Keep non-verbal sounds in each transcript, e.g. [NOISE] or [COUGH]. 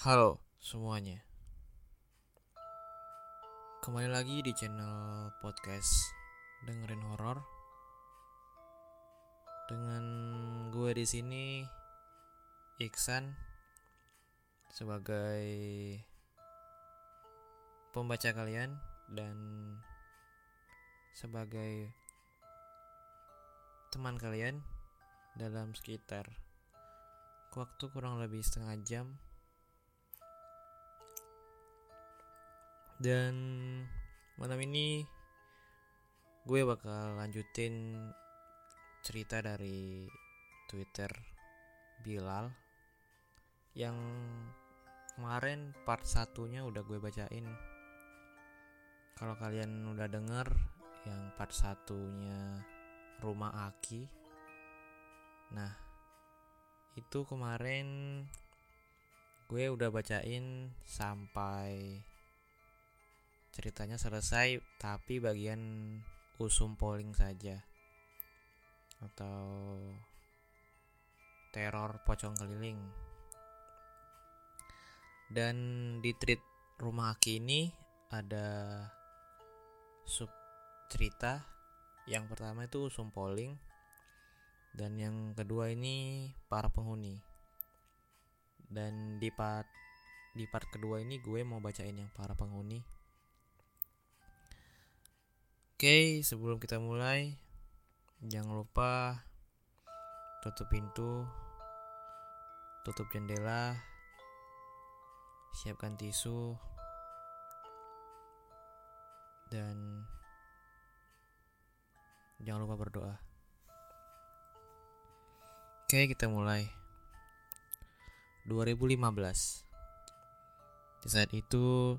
Halo semuanya. Kembali lagi di channel podcast Dengerin Horor. Dengan gue di sini Iksan Sebagai Pembaca kalian Dan Sebagai Teman kalian Dalam sekitar Waktu kurang lebih setengah jam Dan malam ini gue bakal lanjutin cerita dari Twitter Bilal yang kemarin part satunya udah gue bacain. Kalau kalian udah denger yang part satunya Rumah Aki. Nah, itu kemarin gue udah bacain sampai ceritanya selesai tapi bagian usum polling saja. Atau teror pocong keliling. Dan di treat rumah Aki ini ada sub cerita. Yang pertama itu usum polling. Dan yang kedua ini para penghuni. Dan di part di part kedua ini gue mau bacain yang para penghuni Oke, sebelum kita mulai, jangan lupa tutup pintu, tutup jendela, siapkan tisu, dan jangan lupa berdoa. Oke, kita mulai. 2015. Di saat itu,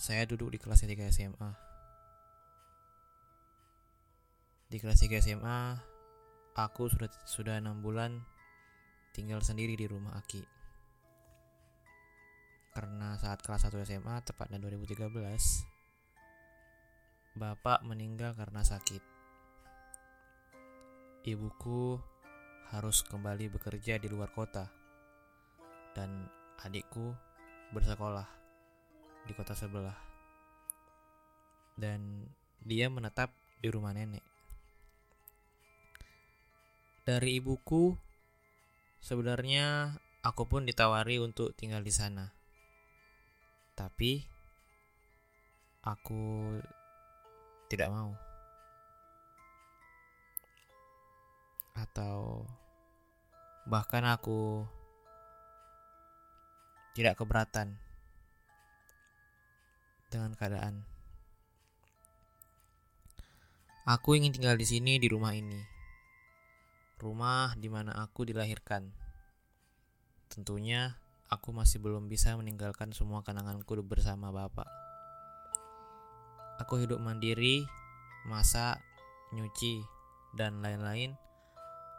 saya duduk di kelas 3 SMA. Di kelas 3 SMA, aku sudah sudah enam bulan tinggal sendiri di rumah Aki. Karena saat kelas 1 SMA, tepatnya 2013, bapak meninggal karena sakit. Ibuku harus kembali bekerja di luar kota, dan adikku bersekolah di kota sebelah. Dan dia menetap di rumah nenek dari ibuku, sebenarnya aku pun ditawari untuk tinggal di sana. Tapi aku tidak mau. Atau bahkan aku tidak keberatan dengan keadaan. Aku ingin tinggal di sini di rumah ini rumah di mana aku dilahirkan. Tentunya aku masih belum bisa meninggalkan semua kenanganku bersama bapak. Aku hidup mandiri, masak, nyuci, dan lain-lain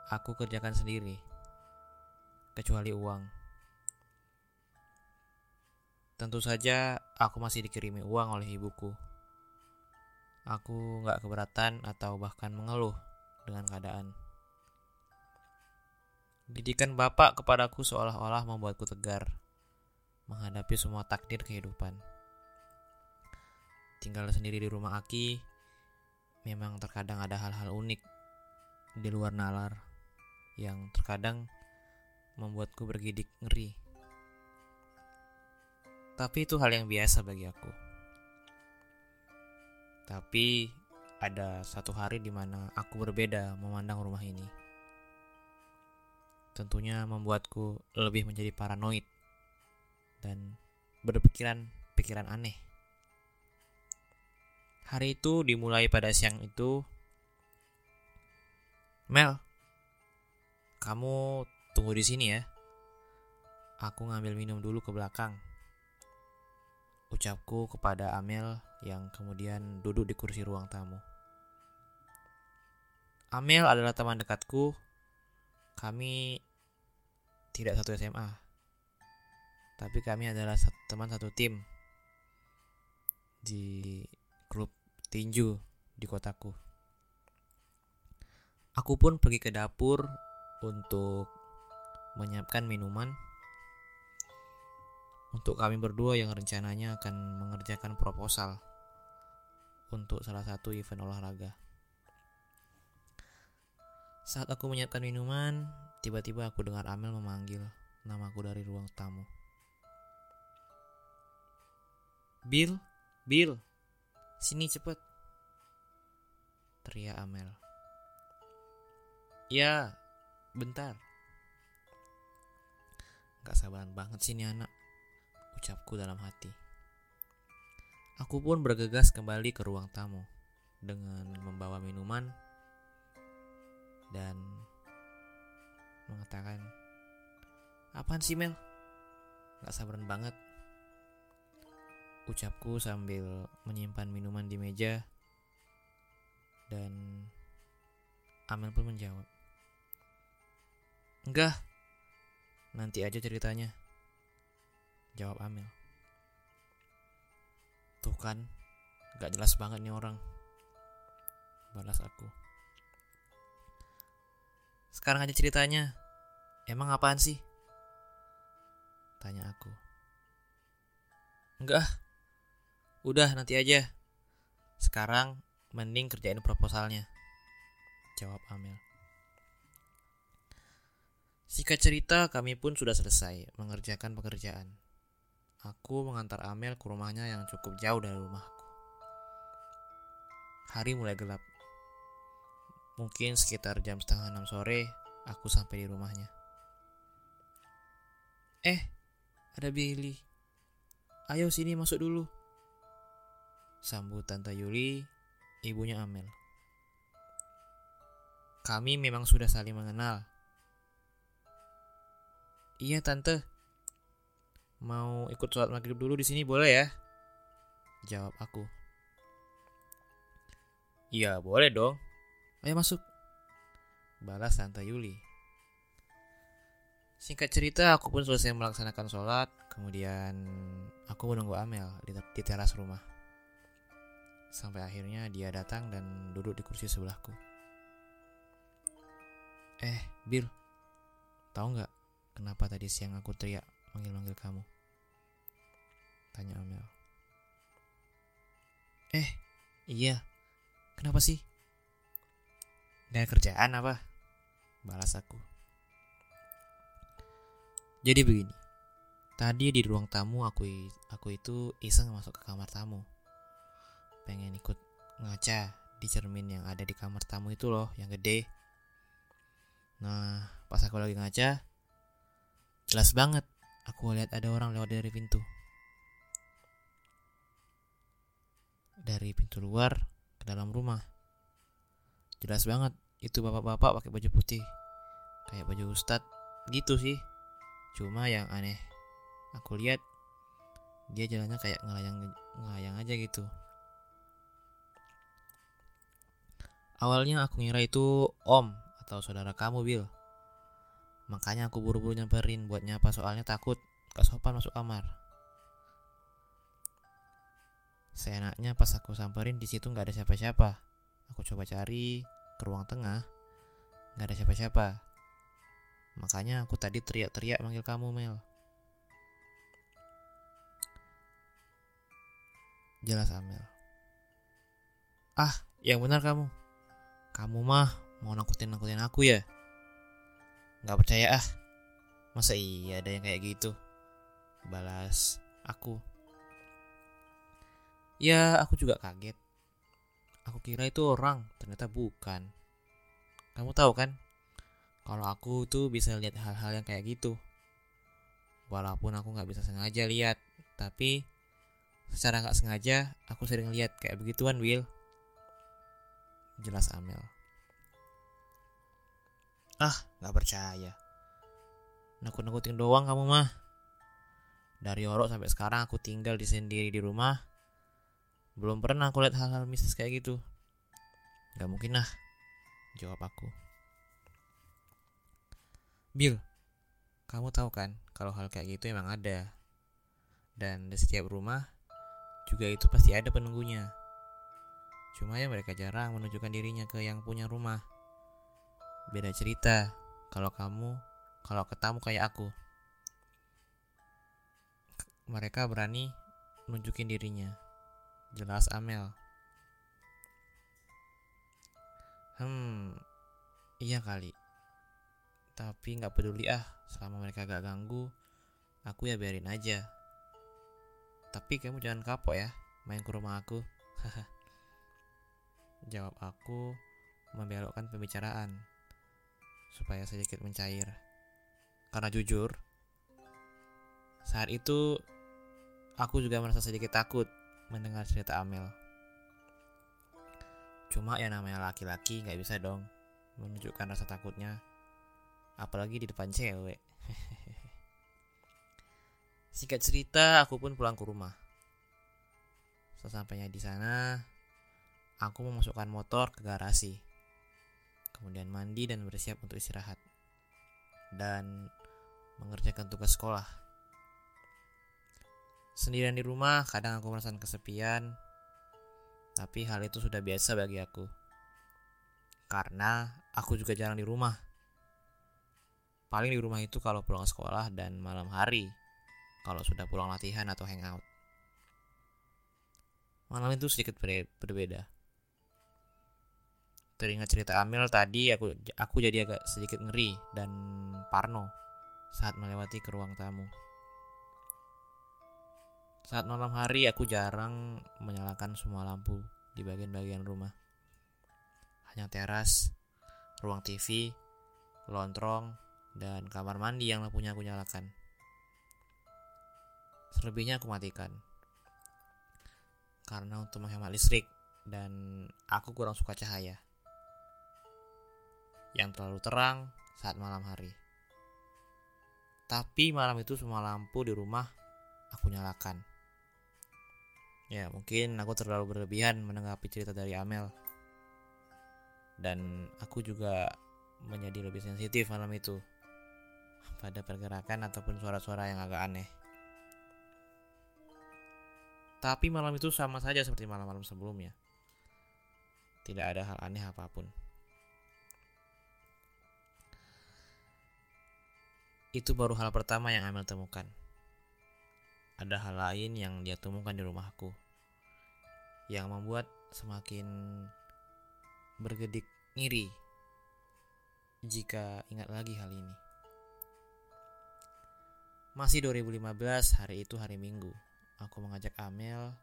aku kerjakan sendiri. Kecuali uang. Tentu saja aku masih dikirimi uang oleh ibuku. Aku gak keberatan atau bahkan mengeluh dengan keadaan. Didikan Bapak kepadaku seolah-olah membuatku tegar menghadapi semua takdir kehidupan. Tinggal sendiri di rumah Aki, memang terkadang ada hal-hal unik di luar nalar yang terkadang membuatku bergidik ngeri. Tapi itu hal yang biasa bagi aku. Tapi ada satu hari di mana aku berbeda memandang rumah ini tentunya membuatku lebih menjadi paranoid dan berpikiran pikiran aneh. Hari itu dimulai pada siang itu. Mel, kamu tunggu di sini ya. Aku ngambil minum dulu ke belakang. Ucapku kepada Amel yang kemudian duduk di kursi ruang tamu. Amel adalah teman dekatku. Kami tidak satu SMA tapi kami adalah teman satu tim di klub tinju di kotaku. Aku pun pergi ke dapur untuk menyiapkan minuman. Untuk kami berdua yang rencananya akan mengerjakan proposal untuk salah satu event olahraga. Saat aku menyiapkan minuman, tiba-tiba aku dengar Amel memanggil namaku dari ruang tamu. Bill, Bill, sini cepet. Teriak Amel. Ya, bentar. Gak sabaran banget sih ini anak, ucapku dalam hati. Aku pun bergegas kembali ke ruang tamu dengan membawa minuman dan mengatakan, "Apaan sih Mel? Gak sabaran banget." Ucapku sambil menyimpan minuman di meja dan Amel pun menjawab, Enggak, nanti aja ceritanya. Jawab Amel. Tuh kan, gak jelas banget nih orang. Balas aku. Sekarang aja ceritanya. Emang apaan sih? Tanya aku. Enggak, udah nanti aja. Sekarang mending kerjain proposalnya. Jawab Amel. Singkat cerita, kami pun sudah selesai mengerjakan pekerjaan. Aku mengantar Amel ke rumahnya yang cukup jauh dari rumahku. Hari mulai gelap. Mungkin sekitar jam setengah enam sore, aku sampai di rumahnya. Eh, ada Billy. Ayo sini masuk dulu. Sambut Tante Yuli, ibunya Amel. Kami memang sudah saling mengenal, Iya tante. Mau ikut sholat maghrib dulu di sini boleh ya? Jawab aku. Iya boleh dong. Ayo masuk. Balas tante Yuli. Singkat cerita, aku pun selesai melaksanakan sholat. Kemudian aku menunggu Amel di, di teras rumah. Sampai akhirnya dia datang dan duduk di kursi sebelahku. Eh, Bill, tahu nggak Kenapa tadi siang aku teriak manggil-manggil kamu? Tanya Amel. Eh, iya. Kenapa sih? Gak kerjaan apa? Balas aku. Jadi begini. Tadi di ruang tamu aku aku itu iseng masuk ke kamar tamu. Pengen ikut ngaca di cermin yang ada di kamar tamu itu loh, yang gede. Nah, pas aku lagi ngaca, Jelas banget, aku lihat ada orang lewat dari pintu. Dari pintu luar ke dalam rumah. Jelas banget, itu bapak-bapak pakai baju putih. Kayak baju ustad gitu sih. Cuma yang aneh, aku lihat dia jalannya kayak ngelayang ngelayang aja gitu. Awalnya aku ngira itu om atau saudara kamu, Bill. Makanya aku buru-buru nyamperin buat nyapa soalnya takut gak sopan masuk kamar. Seenaknya pas aku samperin di situ nggak ada siapa-siapa. Aku coba cari ke ruang tengah, nggak ada siapa-siapa. Makanya aku tadi teriak-teriak manggil kamu Mel. Jelas Amel. Ah, yang benar kamu. Kamu mah mau nakutin-nakutin aku ya? Gak percaya ah. Masa iya ada yang kayak gitu? Balas aku. Ya, aku juga kaget. Aku kira itu orang, ternyata bukan. Kamu tahu kan? Kalau aku tuh bisa lihat hal-hal yang kayak gitu. Walaupun aku nggak bisa sengaja lihat, tapi secara nggak sengaja aku sering lihat kayak begituan, Will. Jelas Amel. Ah, gak percaya. Nakut-nakutin doang kamu mah. Dari orok sampai sekarang aku tinggal di sendiri di rumah. Belum pernah aku lihat hal-hal mistis kayak gitu. Gak mungkin lah, jawab aku. Bill, kamu tahu kan kalau hal kayak gitu emang ada. Dan di setiap rumah juga itu pasti ada penunggunya. Cuma ya mereka jarang menunjukkan dirinya ke yang punya rumah. Beda cerita kalau kamu kalau ketemu kayak aku. mereka berani nunjukin dirinya. Jelas Amel. Hmm, iya kali. Tapi nggak peduli ah, selama mereka gak ganggu, aku ya biarin aja. Tapi kamu jangan kapok ya, main ke rumah aku. [LAUGHS] Jawab aku membelokkan pembicaraan supaya sedikit mencair. Karena jujur, saat itu aku juga merasa sedikit takut mendengar cerita Amel. Cuma ya namanya laki-laki nggak bisa dong menunjukkan rasa takutnya, apalagi di depan cewek. [LAUGHS] Singkat cerita, aku pun pulang ke rumah. Sesampainya di sana, aku memasukkan motor ke garasi. Kemudian mandi dan bersiap untuk istirahat. Dan mengerjakan tugas sekolah. Sendirian di rumah, kadang aku merasakan kesepian tapi hal itu sudah biasa bagi aku. Karena aku juga jarang di rumah. Paling di rumah itu kalau pulang sekolah dan malam hari. Kalau sudah pulang latihan atau hangout. Malam itu sedikit berbeda. Teringat cerita Amil tadi aku aku jadi agak sedikit ngeri dan parno saat melewati ke ruang tamu. Saat malam hari aku jarang menyalakan semua lampu di bagian-bagian rumah. Hanya teras, ruang TV, lontrong, dan kamar mandi yang lampunya aku nyalakan. Selebihnya aku matikan. Karena untuk menghemat listrik dan aku kurang suka cahaya. Yang terlalu terang saat malam hari. Tapi malam itu semua lampu di rumah aku nyalakan. Ya, mungkin aku terlalu berlebihan menanggapi cerita dari Amel. Dan aku juga menjadi lebih sensitif malam itu pada pergerakan ataupun suara-suara yang agak aneh. Tapi malam itu sama saja seperti malam-malam sebelumnya. Tidak ada hal aneh apa pun. Itu baru hal pertama yang Amel temukan ada hal lain yang dia temukan di rumahku yang membuat semakin bergedik ngiri jika ingat lagi hal ini. Masih 2015, hari itu hari Minggu. Aku mengajak Amel,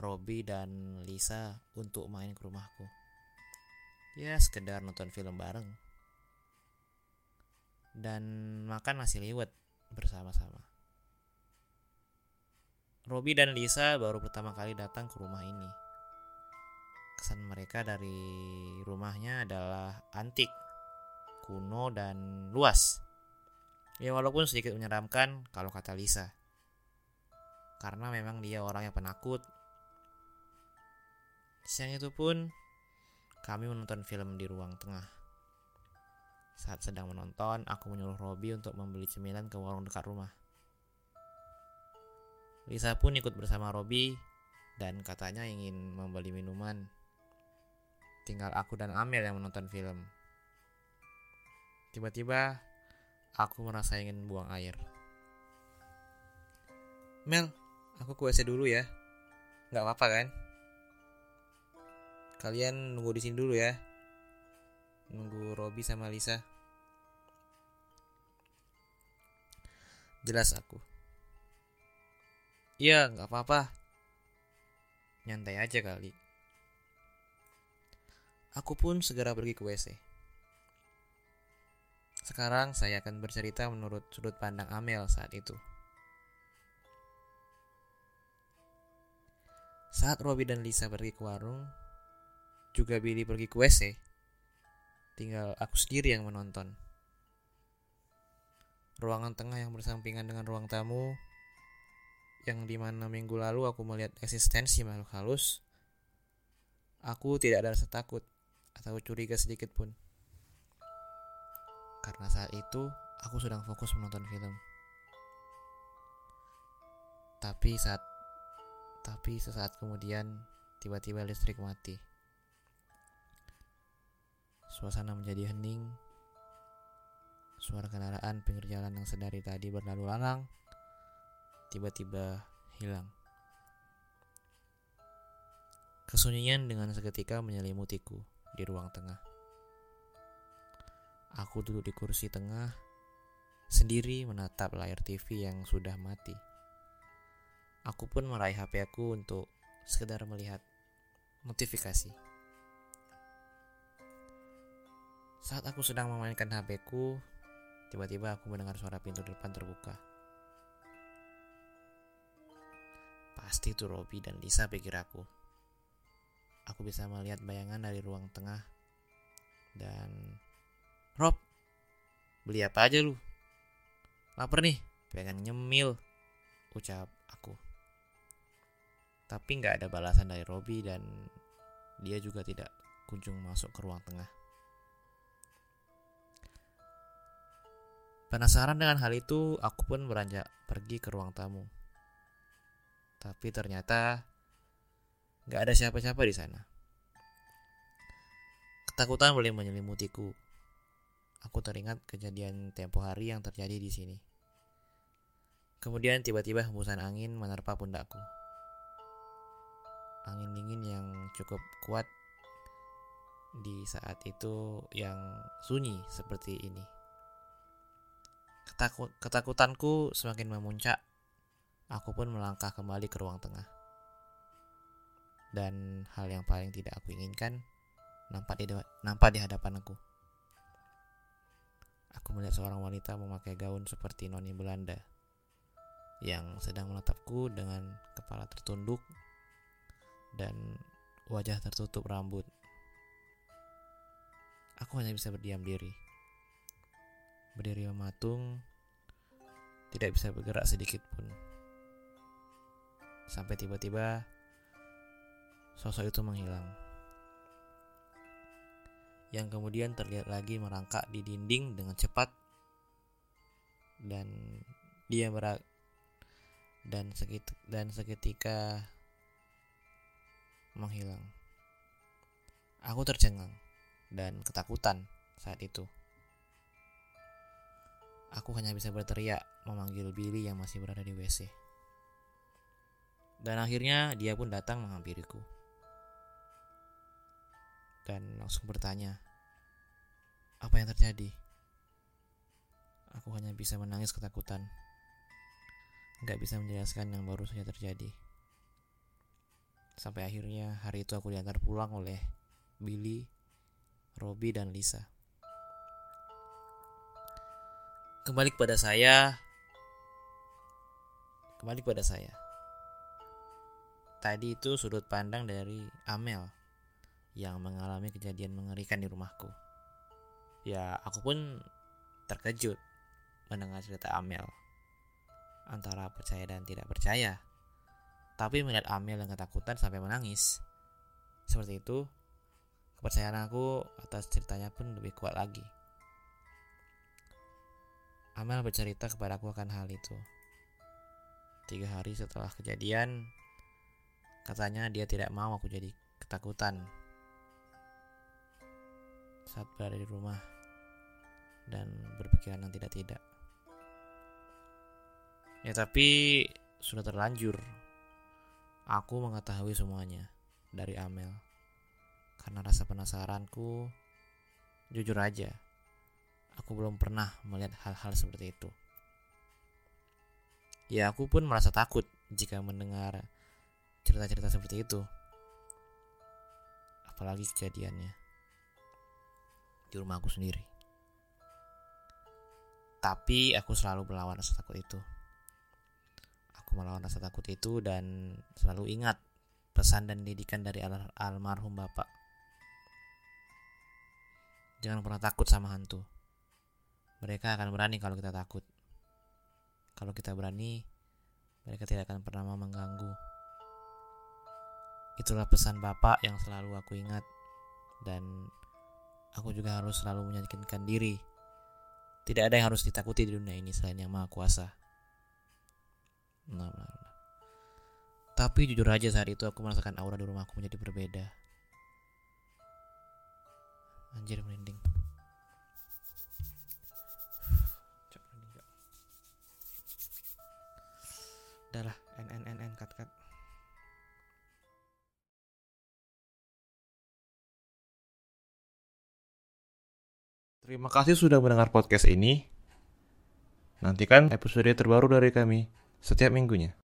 Robi, dan Lisa untuk main ke rumahku. Ya, sekedar nonton film bareng. Dan makan nasi liwet bersama-sama. Robi dan Lisa baru pertama kali datang ke rumah ini. Kesan mereka dari rumahnya adalah antik, kuno, dan luas. Ya walaupun sedikit menyeramkan kalau kata Lisa. Karena memang dia orang yang penakut. Siang itu pun kami menonton film di ruang tengah. Saat sedang menonton, aku menyuruh Robi untuk membeli cemilan ke warung dekat rumah. Lisa pun ikut bersama Robi dan katanya ingin membeli minuman. Tinggal aku dan Amel yang menonton film. Tiba-tiba aku merasa ingin buang air. Mel, aku ke WC dulu ya. Gak apa-apa kan? Kalian nunggu di sini dulu ya. Nunggu Robi sama Lisa. Jelas aku. Iya, nggak apa-apa. Nyantai aja kali. Aku pun segera pergi ke WC. Sekarang saya akan bercerita menurut sudut pandang Amel saat itu. Saat Robi dan Lisa pergi ke warung, juga Billy pergi ke WC. Tinggal aku sendiri yang menonton. Ruangan tengah yang bersampingan dengan ruang tamu yang di mana minggu lalu aku melihat eksistensi makhluk halus, aku tidak ada rasa takut atau curiga sedikit pun. Karena saat itu aku sedang fokus menonton film. Tapi saat tapi sesaat kemudian tiba-tiba listrik mati. Suasana menjadi hening. Suara kendaraan pinggir jalan yang sedari tadi berlalu lalang tiba-tiba hilang. Kesunyian dengan seketika menyelimutiku di ruang tengah. Aku duduk di kursi tengah, sendiri menatap layar TV yang sudah mati. Aku pun meraih HP aku untuk sekedar melihat notifikasi. Saat aku sedang memainkan HP ku, tiba-tiba aku mendengar suara pintu depan terbuka. Pasti itu Robi dan Lisa pikir aku. Aku bisa melihat bayangan dari ruang tengah dan Rob, beli apa aja lu? Laper nih, pengen nyemil, ucap aku. Tapi nggak ada balasan dari Robi dan dia juga tidak kunjung masuk ke ruang tengah. Penasaran dengan hal itu, aku pun beranjak pergi ke ruang tamu. Tapi ternyata nggak ada siapa-siapa di sana. Ketakutan boleh menyelimutiku Aku teringat kejadian tempo hari yang terjadi di sini. Kemudian tiba-tiba hembusan angin menerpa pundakku. Angin dingin yang cukup kuat di saat itu yang sunyi seperti ini. Ketakut, ketakutanku semakin memuncak. Aku pun melangkah kembali ke ruang tengah. Dan hal yang paling tidak aku inginkan nampak di, nampak di hadapan aku. Aku melihat seorang wanita memakai gaun seperti noni Belanda yang sedang menatapku dengan kepala tertunduk dan wajah tertutup rambut. Aku hanya bisa berdiam diri. Berdiri mematung, tidak bisa bergerak sedikit pun. Sampai tiba-tiba sosok itu menghilang yang kemudian terlihat lagi merangkak di dinding dengan cepat dan dia merak dan seketika, dan seketika menghilang. Aku tercengang dan ketakutan saat itu. Aku hanya bisa berteriak memanggil Billy yang masih berada di WC. Dan akhirnya dia pun datang menghampiriku dan langsung bertanya, "Apa yang terjadi?" Aku hanya bisa menangis ketakutan. Gak bisa menjelaskan yang baru saja terjadi. Sampai akhirnya hari itu aku diantar pulang oleh Billy, Robbie, dan Lisa. Kembali kepada saya. Kembali kepada saya. Tadi itu sudut pandang dari Amel yang mengalami kejadian mengerikan di rumahku. Ya, aku pun terkejut mendengar cerita Amel. Antara percaya dan tidak percaya. Tapi melihat Amel yang ketakutan sampai menangis. Seperti itu, kepercayaan aku atas ceritanya pun lebih kuat lagi. Amel bercerita kepada aku akan hal itu. Tiga hari setelah kejadian, katanya dia tidak mau aku jadi ketakutan saat berada di rumah dan berpikiran yang tidak-tidak. Ya tapi sudah terlanjur. Aku mengetahui semuanya dari Amel. Karena rasa penasaranku, jujur aja, aku belum pernah melihat hal-hal seperti itu. Ya aku pun merasa takut jika mendengar cerita-cerita seperti itu. Apalagi kejadiannya di rumah aku sendiri. Tapi aku selalu melawan rasa takut itu. Aku melawan rasa takut itu dan selalu ingat pesan dan didikan dari al almarhum bapak. Jangan pernah takut sama hantu. Mereka akan berani kalau kita takut. Kalau kita berani, mereka tidak akan pernah mau mengganggu. Itulah pesan bapak yang selalu aku ingat dan aku juga harus selalu meyakinkan diri. Tidak ada yang harus ditakuti di dunia ini selain yang maha kuasa. Nah, nah, nah. Tapi jujur aja saat itu aku merasakan aura di rumahku menjadi berbeda. Anjir merinding. udahlah n n n n cut cut Terima kasih sudah mendengar podcast ini. Nantikan episode terbaru dari kami setiap minggunya.